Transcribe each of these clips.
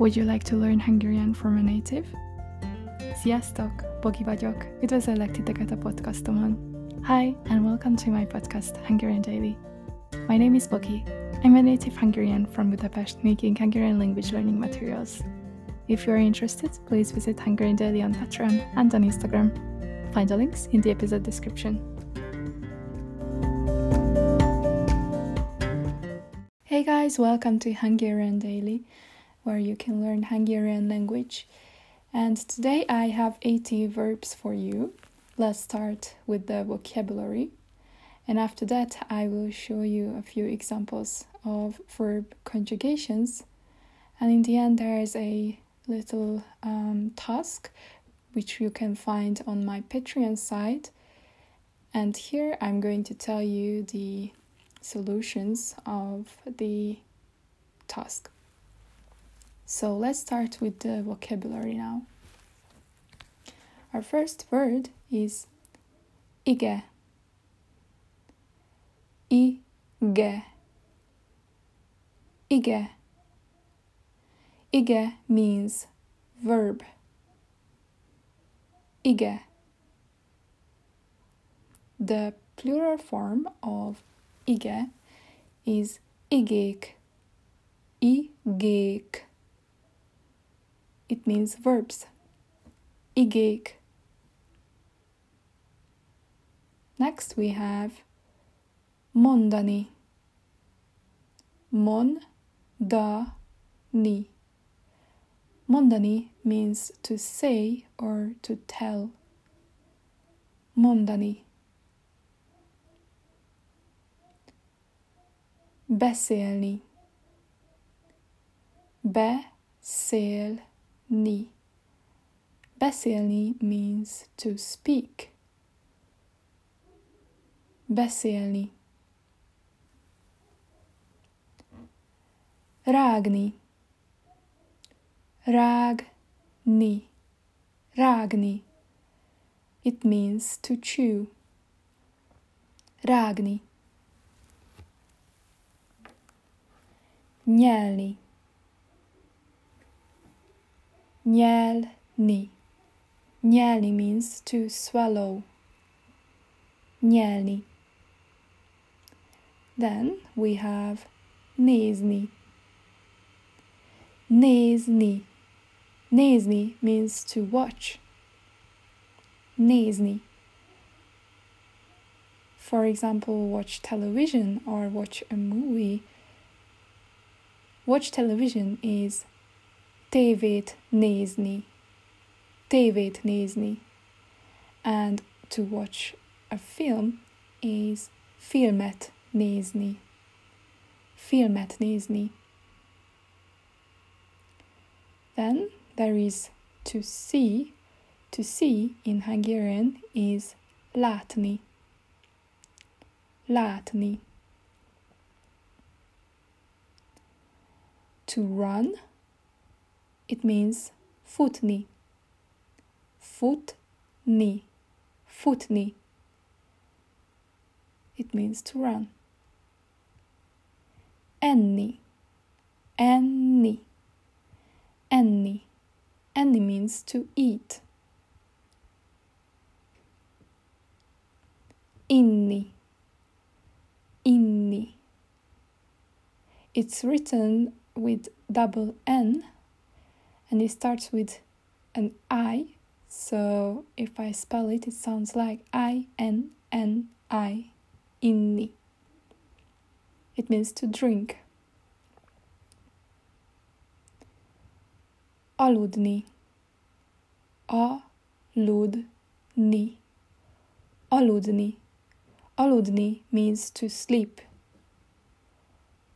Would you like to learn Hungarian from a native? Sziasztok! Bogi vagyok. Üdvözöllek titeket a podcastomon. Hi, and welcome to my podcast, Hungarian Daily. My name is Bogi. I'm a native Hungarian from Budapest making Hungarian language learning materials. If you are interested, please visit Hungarian Daily on Patreon and on Instagram. Find the links in the episode description. Hey guys, welcome to Hungarian Daily where you can learn Hungarian language. And today I have 80 verbs for you. Let's start with the vocabulary. And after that, I will show you a few examples of verb conjugations. And in the end, there is a little um, task which you can find on my Patreon site. And here I'm going to tell you the solutions of the task. So let's start with the vocabulary now. Our first word is ige. Ige. Ige. Ige means verb. Ige. The plural form of ige is igék. Igék. It means verbs. Igék. Next we have mondani. Mon da ni. Mondani means to say or to tell. Mondani. Beszélni. Beszélni. Ni. Beszélni means to speak. Beszélni. Rágni. Rágni. Rágni. It means to chew. Rágni. Nyelni. Nyelni. Nyelni means to swallow. Nyelni. Then we have nézni. Nézni. Nézni means to watch. Nézni. For example, watch television or watch a movie. Watch television is tévét nézni. Tévét nézni. And to watch a film is filmet nézni. Filmet nézni. Then there is to see. To see in Hungarian is látni. Látni. To run it means futni. Futni. Futni. It means to run. Enni. Enni. Enni. Enni means to eat. Inni. Inni. It's written with double N and it starts with an I. So if I spell it, it sounds like I N N I, inni. It means to drink. Aludni. Aludni. Aludni. Aludni means to sleep.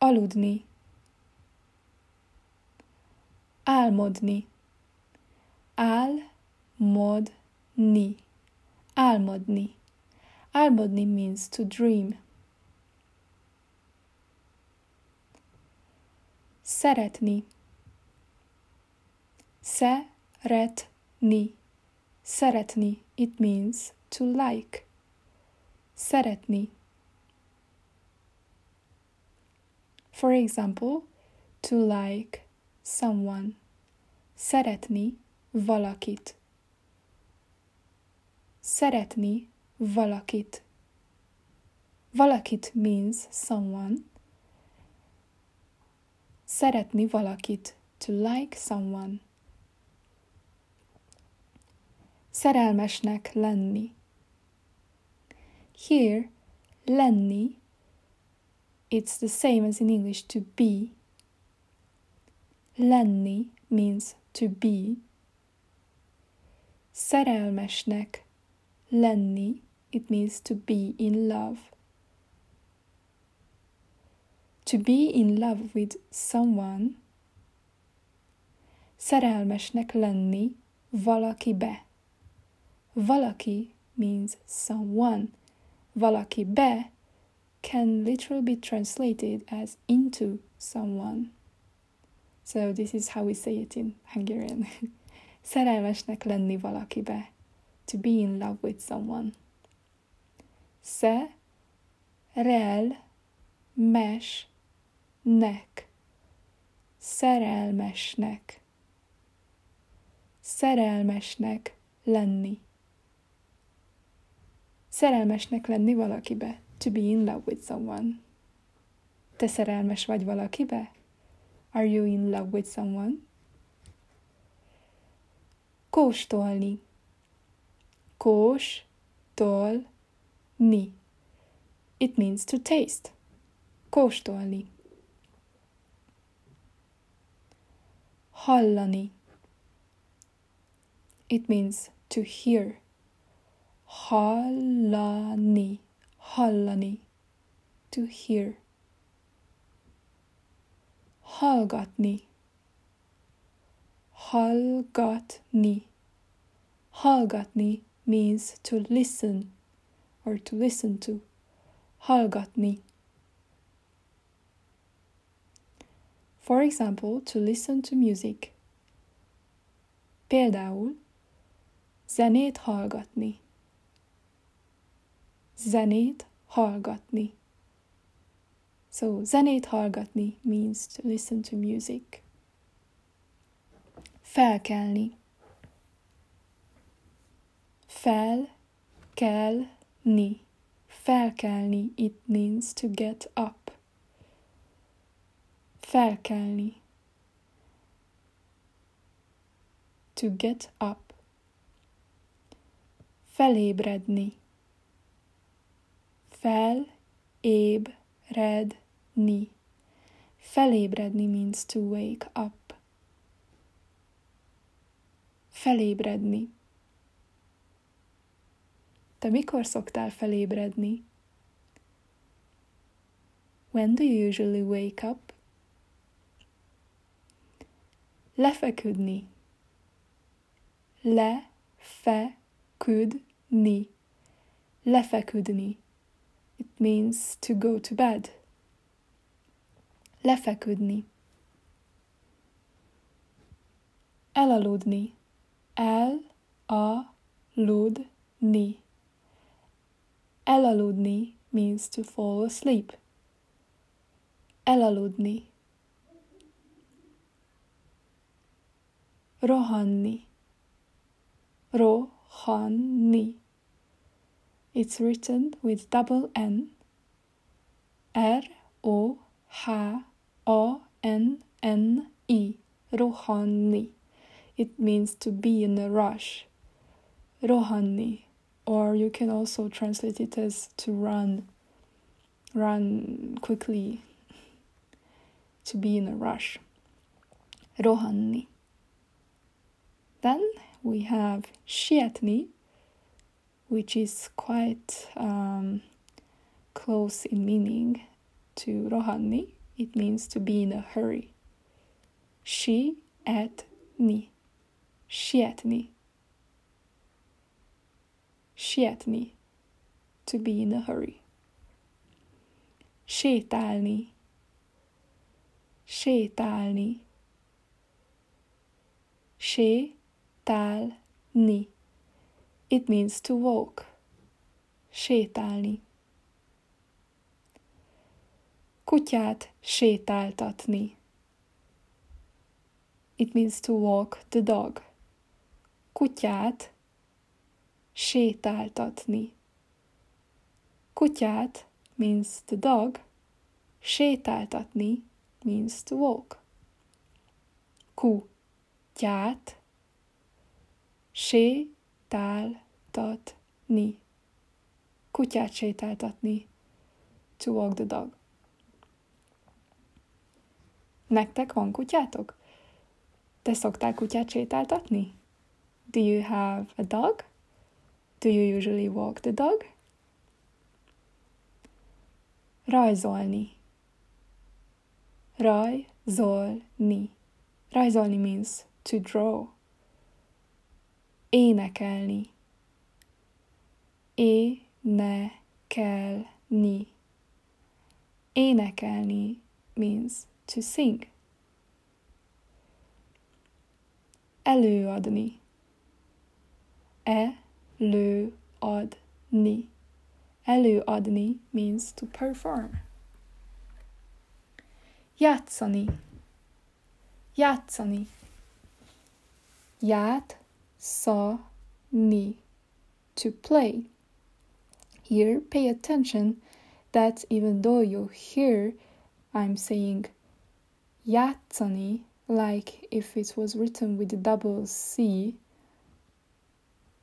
Aludni álmodni, álmodni, álmodni. Álmodni means to dream. Szeretni. Szeretni. Szeretni. It means to like. Szeretni. For example, to like someone Szeretni valakit. Szeretni valakit. Valakit means someone. Szeretni valakit. To like someone. Szerelmesnek lenni. Here, lenni, it's the same as in English to be. Lenni means to be. Szerelmesnek lenni, it means to be in love. To be in love with someone, szerelmesnek lenni valakibe. Valaki means someone. Valakibe can literally be translated as into someone. So this is how we say it in Hungarian. Szerelmesnek lenni valakibe. To be in love with someone. Se, rel, mes, nek. Szerelmesnek. Szerelmesnek lenni. Szerelmesnek lenni valakibe. To be in love with someone. Te szerelmes vagy valakibe? Are you in love with someone? Kóstolni. Kós, tol, ni. It means to taste. Kóstolni. Hallani. It means to hear. Hallani. Hallani. To hear. Hallgatni. Hallgatni. Hallgatni means to listen or to listen to. Hallgatni. For example, to listen to music. Például zenét hallgatni. Zenét hallgatni. So, zenét hallgatni means to listen to music. Felkelni. Fel, kell, ni. Felkelni, it means to get up. Felkelni. To get up. Felébredni. Fel, éb, red, ni. Felébredni means to wake up. Felébredni. Te mikor szoktál felébredni? When do you usually wake up? Lefeküdni. Le, fe, küd, ni. Lefeküdni. It means to go to bed. Lefeküdni. Elaludni. El, a, lud, ni. Elaludni means to fall asleep. Elaludni. Rohanni. Rohanni. It's written with double N. R O H O N N I. Rohanni. It means to be in a rush. Rohanni. Or you can also translate it as to run. Run quickly. To be in a rush. Rohanni. Then we have sietni, which is quite um, close in meaning to rohanni. It means to be in a hurry. She at ni. Sietni. Sietni. To be in a hurry. Sétálni. Sétálni. Sétálni. It means to walk. Sétálni. Kutyát sétáltatni. it means to walk the dog. Kutyát sétáltatni. Kutyát means the dog. Sétáltatni means to walk. Kutyát sétáltatni. Kutyát sétáltatni. To walk the dog. Nektek van kutyátok? Te szoktál kutyát sétáltatni? Do you have a dog? Do you usually walk the dog? Rajzolni. Rajzolni. Rajzolni means to draw. Énekelni. Énekelni. Énekelni means to sing. Előadni. Előadni. Előadni means to perform. Játszani. Játszani. Játszani. To play. Here, pay attention that even though you hear I'm saying játszani, like if it was written with double C,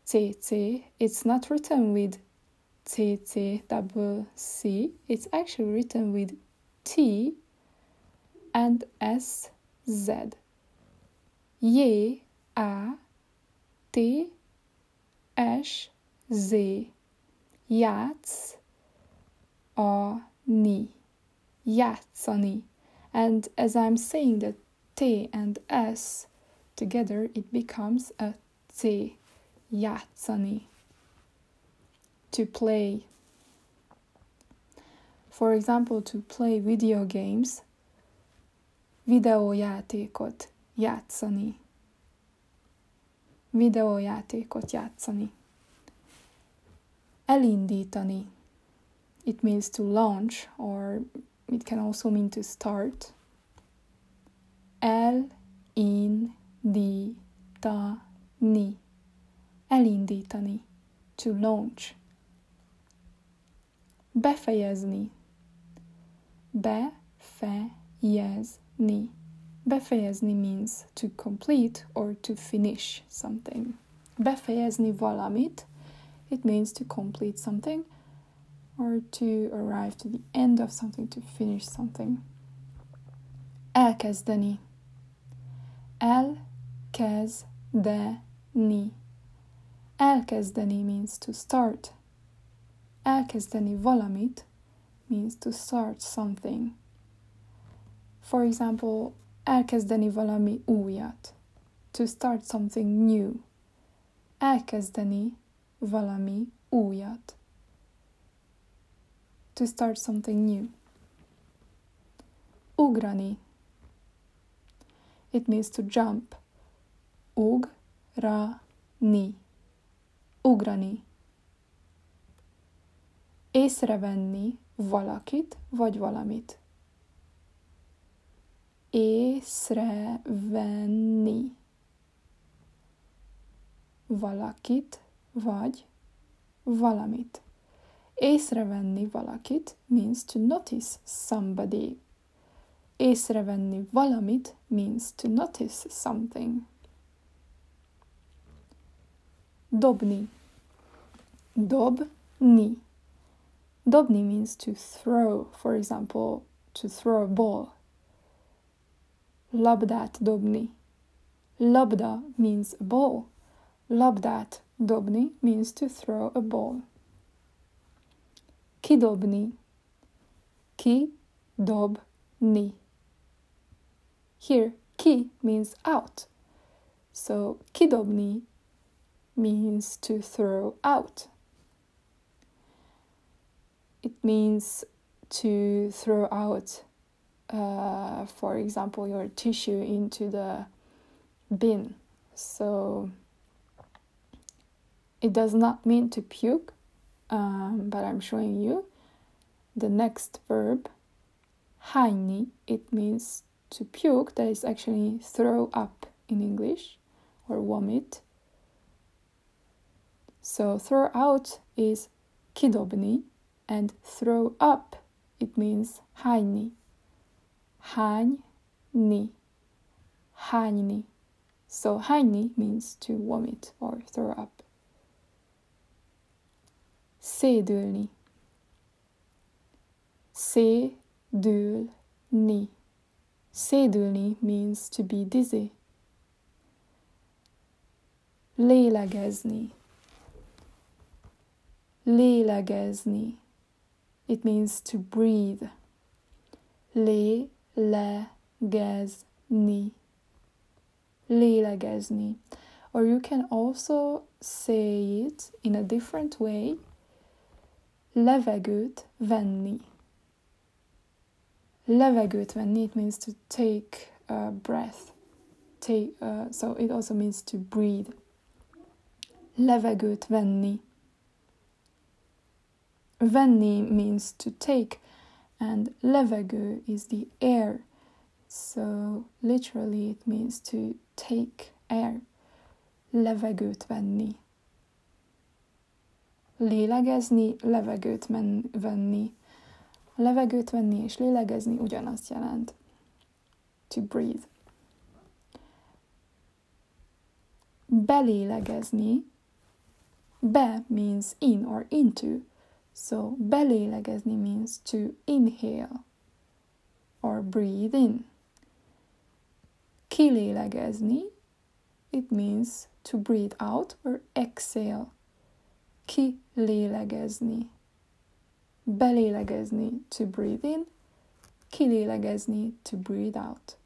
TT, it's not written with TT double C, it's actually written with T and S Z. J A T S Z. Játsz a ni. Játszani. And as I'm saying the T and S together, it becomes a T. Játszani. To play. For example, to play video games, videójátékot játszani. Videójátékot játszani. Elindítani. It means to launch or it can also mean to start. Elindítani. Elindítani. To launch. Befejezni. Befejezni. Befejezni means to complete or to finish something. Befejezni valamit. It means to complete something or to arrive to the end of something, to finish something. Elkezdeni. Elkezdeni. Elkezdeni means to start. Elkezdeni valamit means to start something. For example, elkezdeni valami újat. To start something new. Elkezdeni valami újat. To start something new. Ugrani. It means to jump. Ugrani. Ugrani. Észrevenni valakit vagy valamit. Észrevenni valakit vagy valamit. Észrevenni valakit means to notice somebody. Észrevenni valamit means to notice something. Dobni. Dobni. Dobni means to throw, for example, to throw a ball. Labdát dobni. Labda means a ball. Labdát dobni means to throw a ball. Kidobni. Ki-dob-ni. Here, ki means out. So kidobni means to throw out. It means to throw out, uh, for example, your tissue into the bin. So it does not mean to puke, um, but I'm showing you the next verb, haini, it means to puke, that is actually throw up in English or vomit. So throw out is kidobni and throw up it means hányni. Hányni. Hányni. So hányni means to vomit or throw up. Szédülni. Szédülni. Szédülni means to be dizzy. Lélegezni. Lélegezni. It means to breathe. Lélegezni. Lélegezni. Or you can also say it in a different way. Levegőt venni. Levegőt venni, it means to take a breath. Take, uh, so it also means to breathe. Levegőt venni. Venni means to take, and levegő is the air. So literally it means to take air. Levegőt venni. Lélegezni, levegőt men- venni. Levegőt venni és lélegezni ugyanazt jelent. To breathe. Belélegezni. Be means in or into. So belélegezni means to inhale or breathe in. Kilélegezni, it means to breathe out or exhale. Kilélegezni. Belélegezni, to breathe in. Kilélegezni, to breathe out.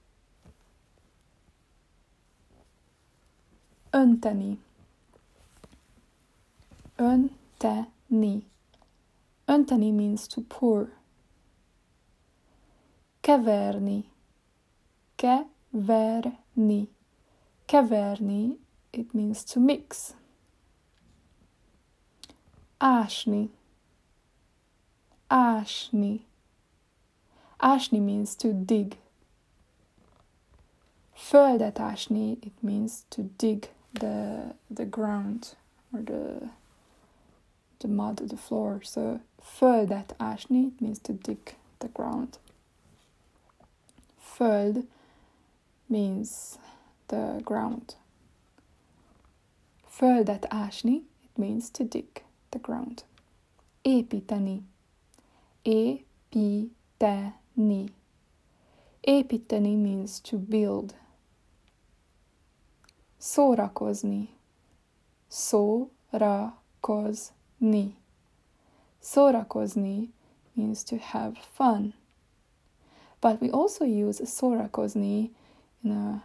Önteni. Önteni. Önteni means to pour. Keverni. Keverni. Keverni, it means to mix. Ásni. Ashni. Ashni means to dig. Földet ashni, it means to dig the, the ground or the the mud, the floor. So földet ásni means to dig the ground. Föld means the ground. Földet ashni, it means to dig the ground. Építeni. Építeni. Építeni means to build. Szórakozni. Szórakozni ni. Szórakozni means to have fun. But we also use szórakozni in a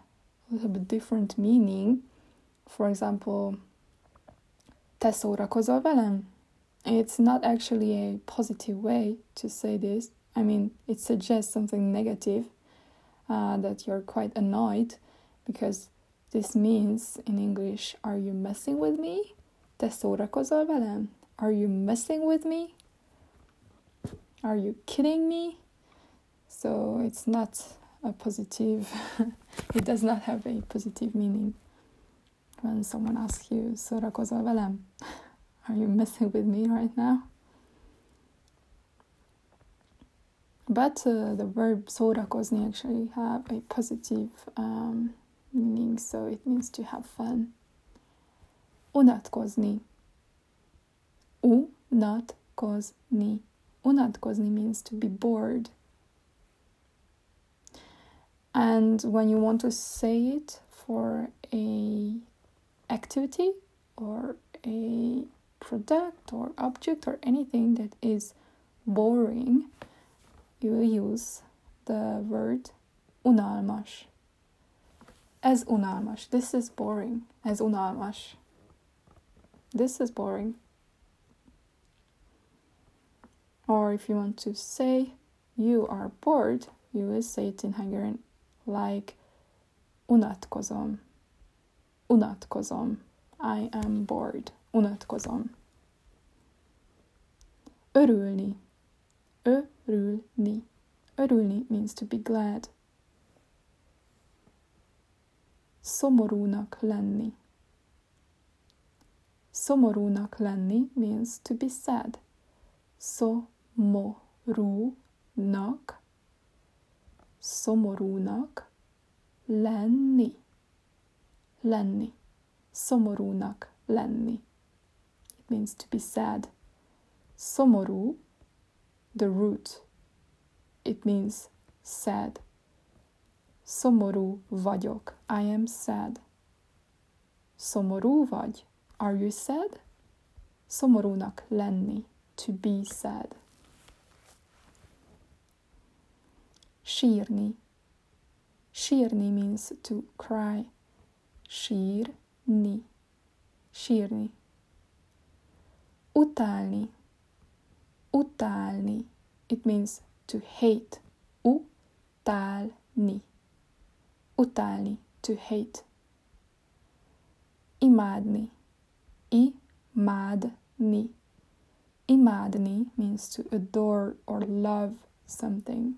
little bit different meaning. For example, te szórakozol velem? It's not actually a positive way to say this. I mean, it suggests something negative, uh, that you're quite annoyed, because this means in English, are you messing with me? Te szórakozol velem? Are you messing with me? Are you kidding me? So it's not a positive, it does not have a positive meaning when someone asks you, Szórakozol velem? Are you messing with me right now? But uh, the verb szórakozni actually have a positive um, meaning, so it means to have fun. Unatkozni. Unatkozni. Unatkozni means to be bored. And when you want to say it for a activity or a product or object or anything that is boring, you will use the word unalmas. As unalmas. This is boring. As unalmas. This is boring. Or if you want to say you are bored, you will say it in Hungarian like unatkozom. Unatkozom. I am bored. Unatkozom. Örülni. Örülni. Örülni means to be glad. Szomorúnak lenni. Szomorúnak lenni means to be sad. Szomorúnak. Szomorúnak lenni. Lenni. Szomorúnak lenni. It means to be sad. Szomorú, the root. It means sad. Szomorú vagyok. I am sad. Szomorú vagy? Are you sad? Szomorúnak lenni. To be sad. Sírni. Sírni means to cry. Sírni. Sírni. Utálni. Utálni. It means to hate. Utálni. Utálni. To hate. Imádni. Imádni. Imádni means to adore or love something.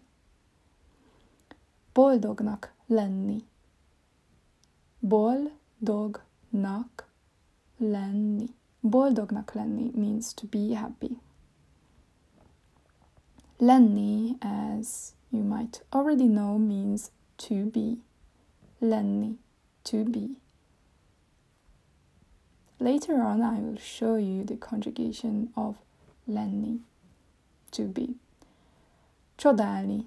Boldognak lenni. Boldognak lenni. Boldognak lenni means to be happy. Lenni, as you might already know, means to be. Lenni, to be. Later on, I will show you the conjugation of lenni, to be. Csodálni,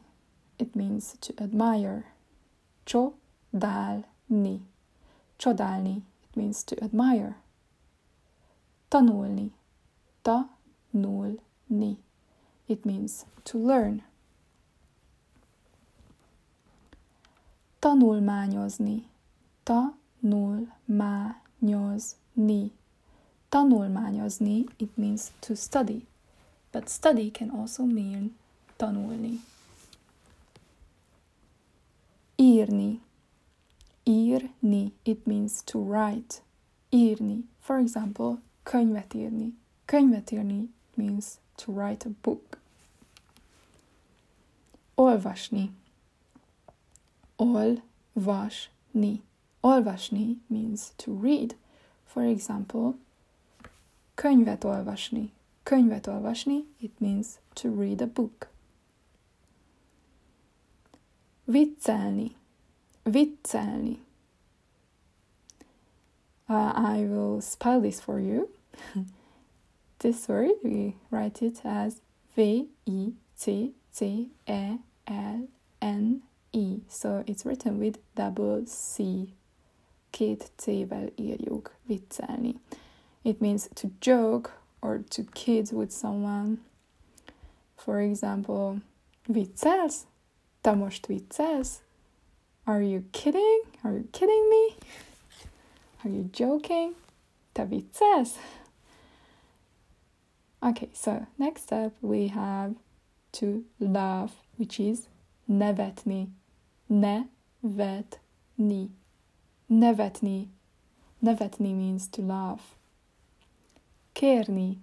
it means to admire. Csodálni. Csodálni, it means to admire. Tanulni. Tanulni. It means to learn. Tanulmányozni. Tanulmányozni. Tanulmányozni, it means to study. But study can also mean tanulni. Írni. Írni, it means to write. Írni. For example, könyvet írni. Könyvet írni means to write a book. Olvasni. Olvasni. Olvasni means to read. For example, könyvet olvasni. Könyvet olvasni, it means to read a book. Viccelni. Viccelni. Uh, I will spell this for you. this word, we write it as V I C C E L N E. So it's written with double C. Két C-vel írjuk, viccelni. It means to joke or to kid with someone. For example, viccelsz? Te most viccelsz? Are you kidding? Are you kidding me? Are you joking? Te viccelsz? Okay, so next up we have to love, which is nevetni. Nevetni. Nevetni. Nevetni means to love. Kérni.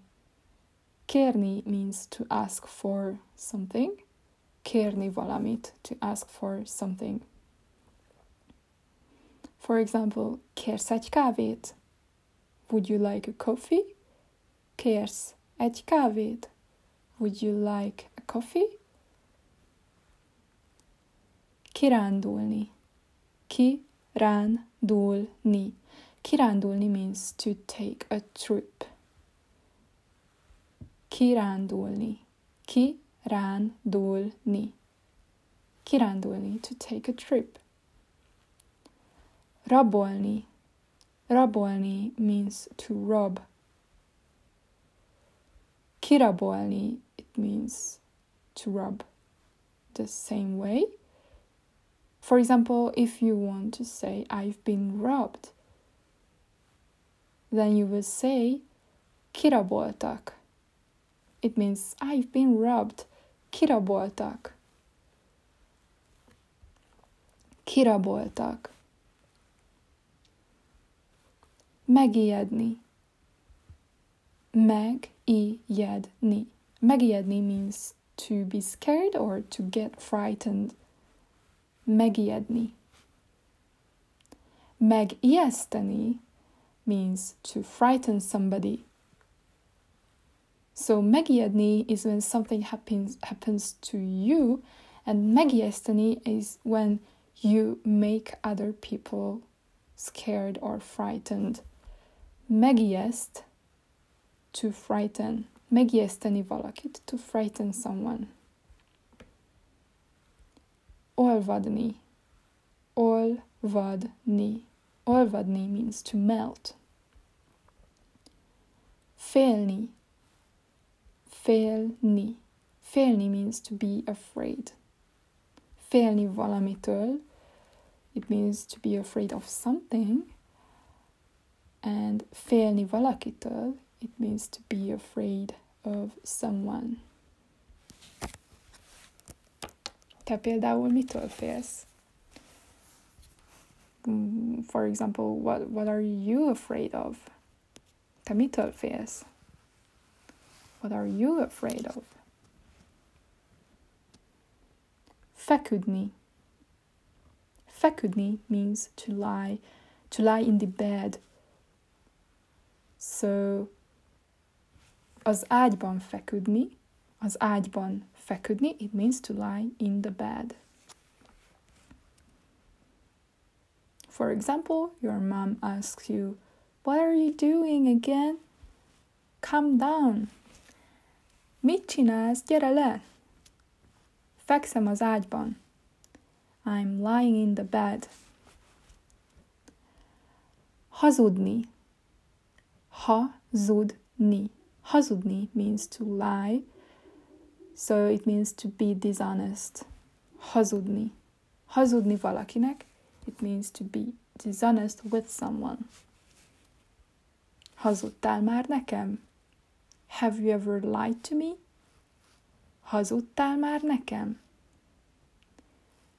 Kérni means to ask for something. Kérni valamit, to ask for something. For example, kérsz egy kávét? Would you like a coffee? Kérsz egy kávét? Would you like a coffee? Kirándulni. Kirándulni. Kirándulni means to take a trip. Kirándulni. Kirándulni. Kirándulni, to take a trip. Rabolni. Rabolni means to rob. Kirabolni, it means to rob the same way. For example, if you want to say, I've been robbed, then you will say, kiraboltak. It means, I've been robbed. Kiraboltak. Kiraboltak. Megijedni. Megijedni. Megijedni means to be scared or to get frightened. Megijedni. Megijeszteni means to frighten somebody. So megijedni is when something happens happens to you, and megijeszteni is when you make other people scared or frightened. Megijeszt to frighten. Megijeszteni valakit, to frighten someone. Olvadni. Olvadni. Olvadni means to melt. Félni. Félni. Félni means to be afraid. Félni valamitől. It means to be afraid of something. And félni valakitől. It means to be afraid of someone. Te például mitől félsz? Mm, for example, what, what are you afraid of? Te mitől félsz? What are you afraid of? Feküdni. Feküdni means to lie, to lie in the bed. So, az ágyban feküdni, az ágyban feküdni, it means to lie in the bed. For example, your mom asks you, What are you doing again? Calm down. Mit csinálsz? Gyere le! Fekszem az ágyban. I'm lying in the bed. Hazudni. Hazudni. Hazudni means to lie, so it means to be dishonest. Hazudni. Hazudni valakinek, it means to be dishonest with someone. Hazudtál már nekem? Have you ever lied to me? Hazudtál már nekem?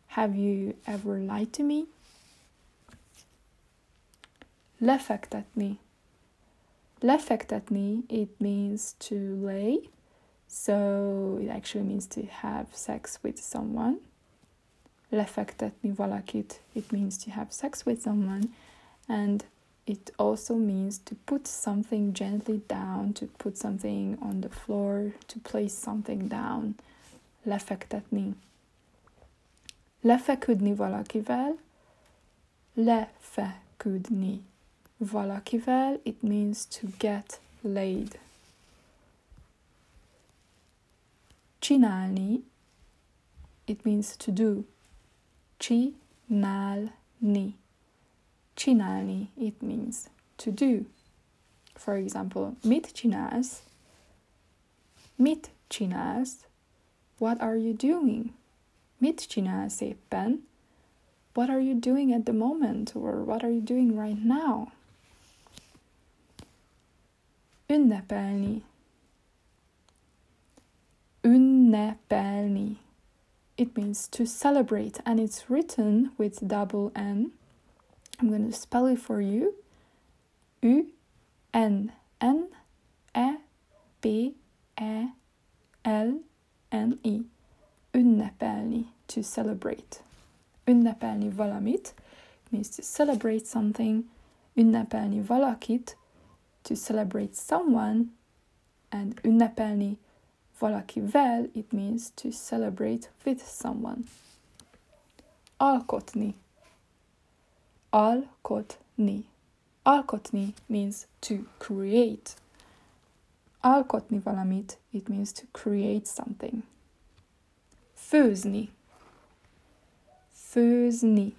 Have you ever lied to me? Lefektetni. Lefektetni, it means to lay. So it actually means to have sex with someone. Lefektetni valakit, it means to have sex with someone. And it also means to put something gently down, to put something on the floor, to place something down. Lefektetni. Lefeküdni valakivel. Lefeküdni valakivel. It means to get laid. Csinálni. It means to do. Csinálni Csinálni, it means to do. For example, mit csinálsz? Mit csinálsz? What are you doing? Mit csinálsz éppen? What are you doing at the moment? Or what are you doing right now? Ünnepelni. Ünnepelni. It means to celebrate and it's written with double N I'm going to spell it for you. U N N E P E L N I. Ünnepelni, to celebrate. Ünnepelni valamit means to celebrate something. Ünnepelni valakit, to celebrate someone. And ünnepelni valakivel, it means to celebrate with someone. Alkotni Alkotni. Alkotni means to create. Alkotni valamit, it means to create something. Főzni. Főzni.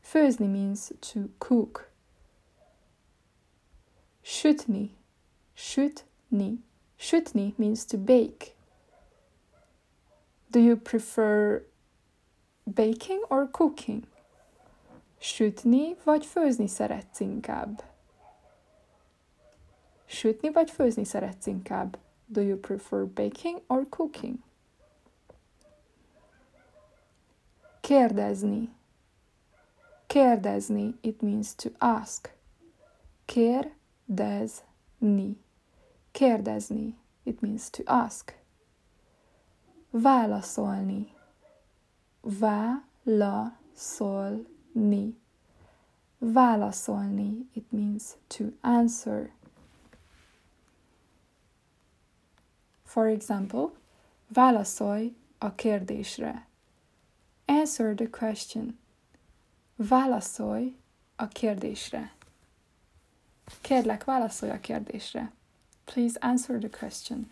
Főzni means to cook. Sütni. Sütni. Sütni means to bake. Do you prefer baking or cooking? Sütni vagy főzni szeretsz inkább? Sütni vagy főzni szeretsz inkább? Do you prefer baking or cooking? Kérdezni. Kérdezni, it means to ask. Kérdezni. Kérdezni, it means to ask. Válaszolni. Válaszolni ni. Válaszolni, it means to answer. For example, válaszolj a kérdésre. Answer the question. Válaszolj a kérdésre. Kérlek, válaszolj a kérdésre. Please answer the question.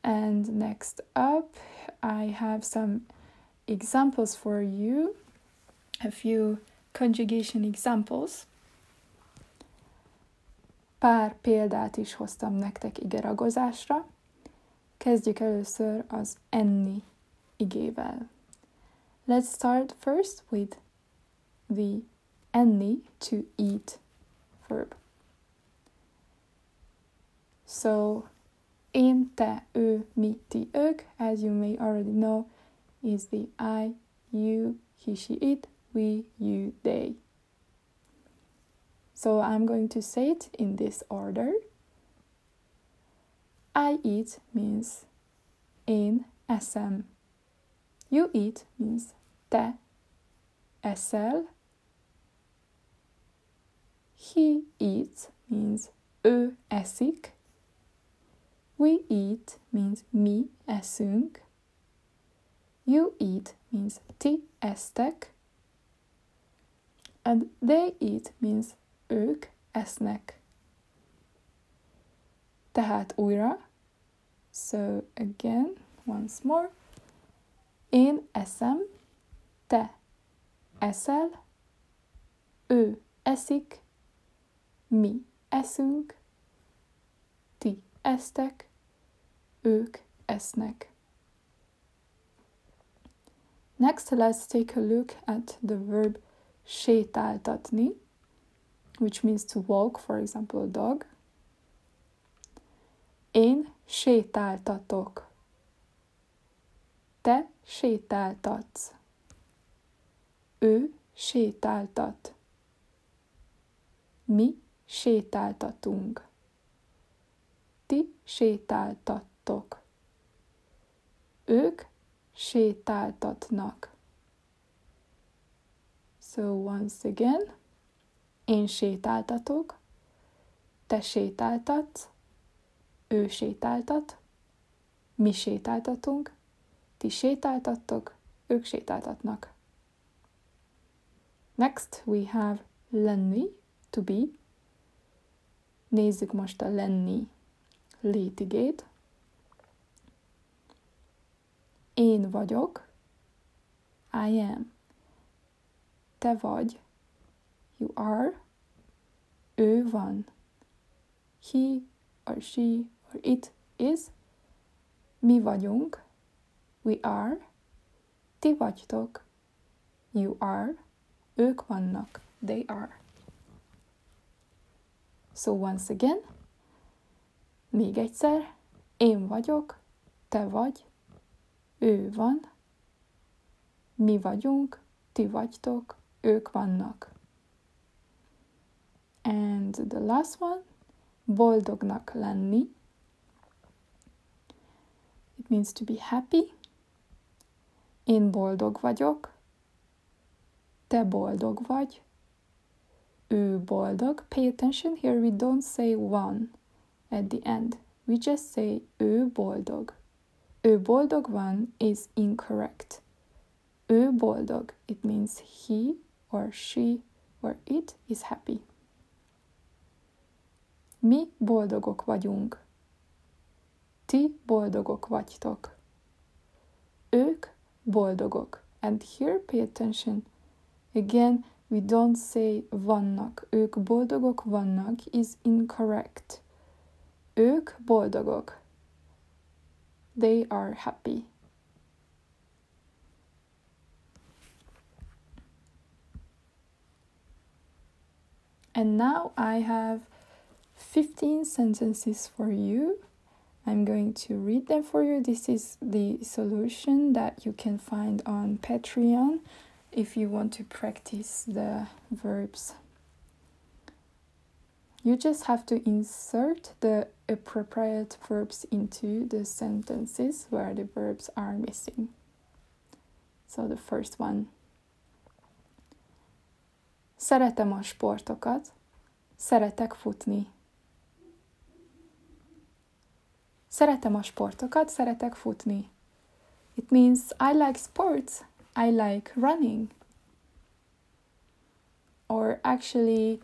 And next up, I have some examples for you, a few conjugation examples. Pár példát is hoztam nektek igeragozásra. Kezdjük először az enni igével. Let's start first with the enni to eat verb. So, én, te, ő, mi, ti, ők, as you may already know, is the I, you, he, she, it, we, you, they. So I'm going to say it in this order. I eat means én eszem. You eat means te eszel. He eats means ő eszik. We eat means mi eszünk. You eat means ti esztek. And they eat means ők esznek. Tehát újra. So again, once more. Én eszem, te eszel, ő eszik, mi eszünk, ti esztek, ők esznek. Next, let's take a look at the verb sétáltatni, which means to walk, for example, a dog. Én sétáltatok. Te sétáltatsz. Ő sétáltat. Mi sétáltatunk. Ti sétáltattok. Ők sétáltatnak. So once again, én sétáltatok, te sétáltatsz, ő sétáltat, mi sétáltatunk, ti sétáltattok, ők sétáltatnak. Next we have lenni, to be. Nézzük most a lenni létigét. Én vagyok. I am. Te vagy. You are. Ő van. He or she or it is. Mi vagyunk. We are. Ti vagytok. You are. Ők vannak. They are. So once again, még egyszer, én vagyok, te vagy, ő van, mi vagyunk, ti vagytok, ők vannak. And the last one, boldognak lenni. It means to be happy. Én boldog vagyok, te boldog vagy, ő boldog. Pay attention here, we don't say one at the end. We just say ő boldog. Ő boldog van is incorrect. Ő boldog, it means he or she or it is happy. Mi boldogok vagyunk. Ti boldogok vagytok. Ők boldogok. And here pay attention. Again, we don't say vannak. Ők boldogok vannak is incorrect. Ők boldogok. They are happy. And now I have 15 sentences for you. I'm going to read them for you. This is the solution that you can find on Patreon if you want to practice the verbs. You just have to insert the appropriate verbs into the sentences where the verbs are missing. So the first one Szeretem a sportokat. Szeretek futni. Szeretem a sportokat, szeretek futni. It means I like sports. I like running. Or actually,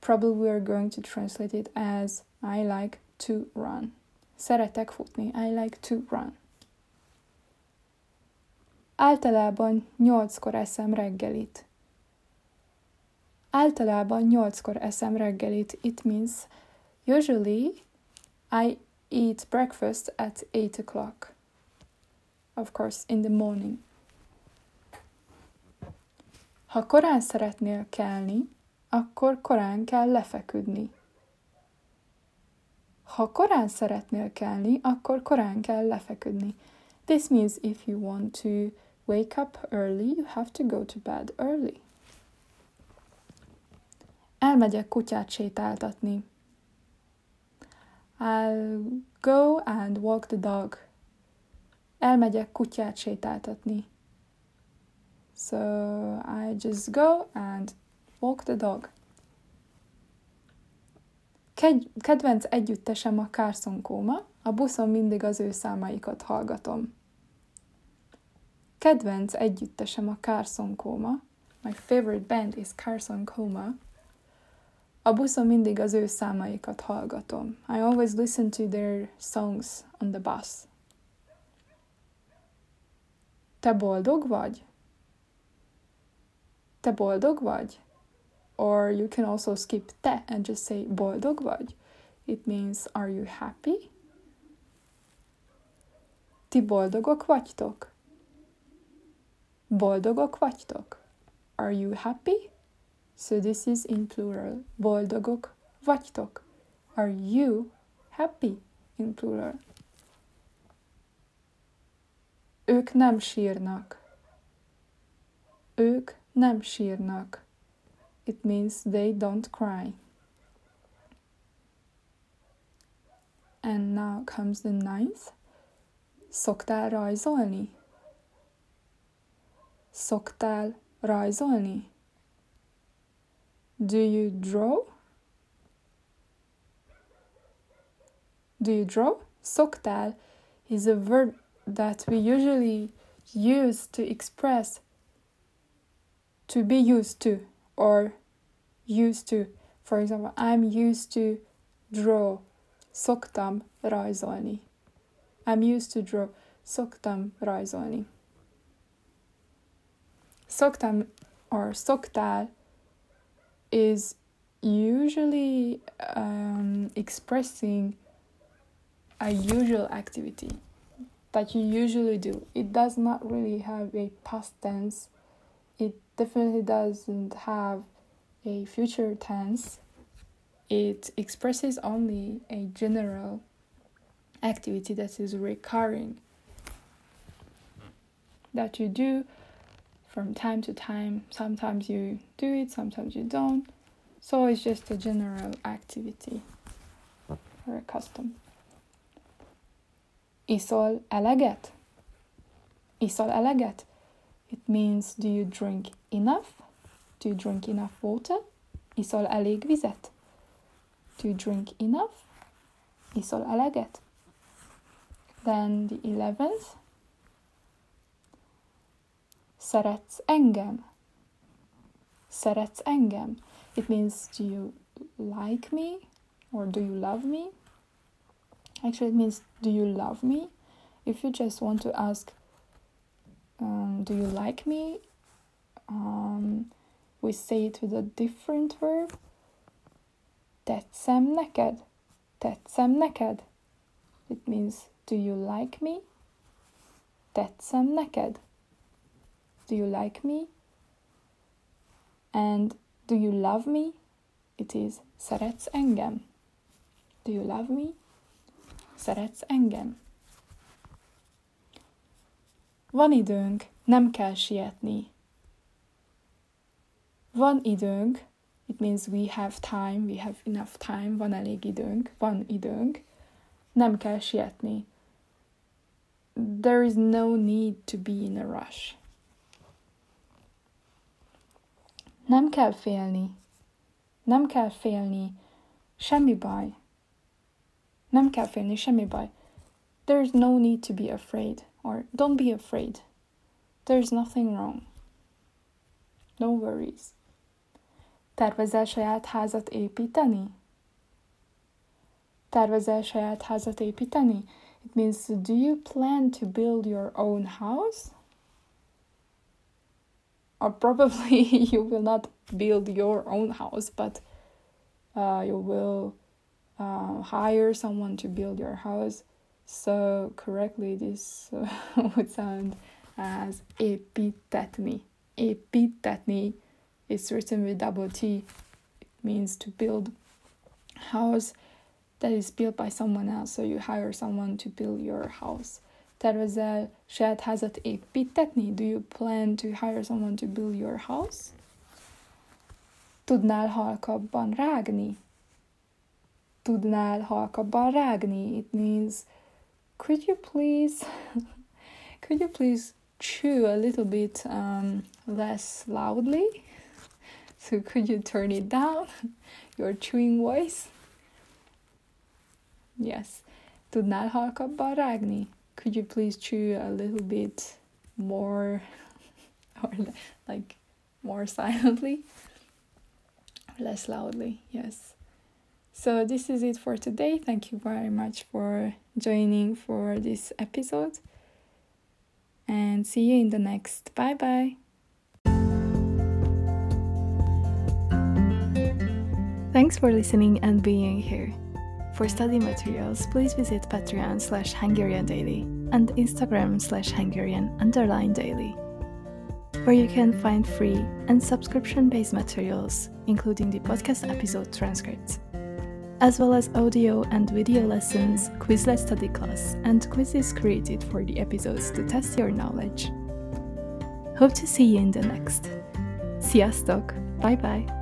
probably we are going to translate it as I like to run. Szeretek futni. I like to run. Általában nyolckor eszem reggelit. Általában nyolckor eszem reggelit. It means usually I eat breakfast at 8 o'clock. Of course, in the morning. Ha korán szeretnél kelni, akkor korán kell lefeküdni. Ha korán szeretnél kelni, akkor korán kell lefeküdni. This means if you want to wake up early, you have to go to bed early. Elmegyek kutyát sétáltatni. I'll go and walk the dog. Elmegyek kutyát sétáltatni. So I just go and walk the dog. Kedvenc együttesem a Carson Koma, a buszon mindig az ő számaikat hallgatom. Kedvenc együttesem a Carson Koma. My favorite band is Carson Coma. A buszon mindig az ő számaikat hallgatom. I always listen to their songs on the bus. Te boldog vagy? Te boldog vagy? Or you can also skip te and just say boldog vagy. It means are you happy? Ti boldogok vagytok? Boldogok vagytok? Are you happy? So this is in plural. Boldogok vagytok? Are you happy? In plural. Ők nem sírnak. Ők nem sírnak. It means they don't cry. And now comes the ninth. Szoktál rajzolni? Szoktál rajzolni? Do you draw? Do you draw? Szoktál is a verb that we usually use to express to be used to or used to. For example, I'm used to draw. Szoktam rajzolni. I'm used to draw. Szoktam rajzolni. Szoktam or szoktál is usually um, expressing a usual activity that you usually do. It does not really have a past tense. It definitely doesn't have a future tense. It expresses only a general activity that is recurring that you do from time to time. Sometimes you do it, sometimes you don't. So it's just a general activity or a custom. Iszol eleget? Iszol eleget? It means do you drink enough? Do you drink enough water? Iszol elég vizet? Do you drink enough? Iszol eleget? Then the eleventh. Szeretsz engem? Szeretsz engem? It means do you like me or do you love me? Actually, it means do you love me? If you just want to ask, um, do you like me? Um, we say it with a different verb. Tetszem neked? Tetszem neked? It means, do you like me? Tetszem neked? Do you like me? And do you love me? It is, szeretsz engem? Do you love me? Szeretsz engem? Van időnk, nem kell sietni. Van időnk, it means we have time, we have enough time, van elég időnk, van időnk, nem kell sietni. There is no need to be in a rush. Nem kell félni. Nem kell félni. Semmi baj. Nem kell félni, semmi baj. There's no need to be afraid, or don't be afraid. There's nothing wrong. No worries. Tervezel saját házat építeni? Tervezel saját házat építeni? It means, do you plan to build your own house? Or probably you will not build your own house, but uh, you will uh, hire someone to build your house. So, correctly, this uh, would sound as építetni. Építetni is written with double T. It means to build house that is built by someone else. So you hire someone to build your house. Tervezel saját házat építetni? Do you plan to hire someone to build your house? Tudnál halkabban rágni? Tudnál halkabban rágni? It means, could you please, could you please chew a little bit um, less loudly? So could you turn it down? Your chewing voice? Yes. Tudnál halkabban rágni? Could you please chew a little bit more or like more silently? Less loudly, yes. So this is it for today. Thank you very much for joining for this episode. And see you in the next. Bye bye. Thanks for listening and being here. For study materials, please visit Patreon slash Hungarian Daily and Instagram slash Hungarian underline daily, where you can find free and subscription based materials, including the podcast episode transcripts, as well as audio and video lessons, Quizlet study class, and quizzes created for the episodes to test your knowledge. Hope to see you in the next. Sziasztok! Bye bye!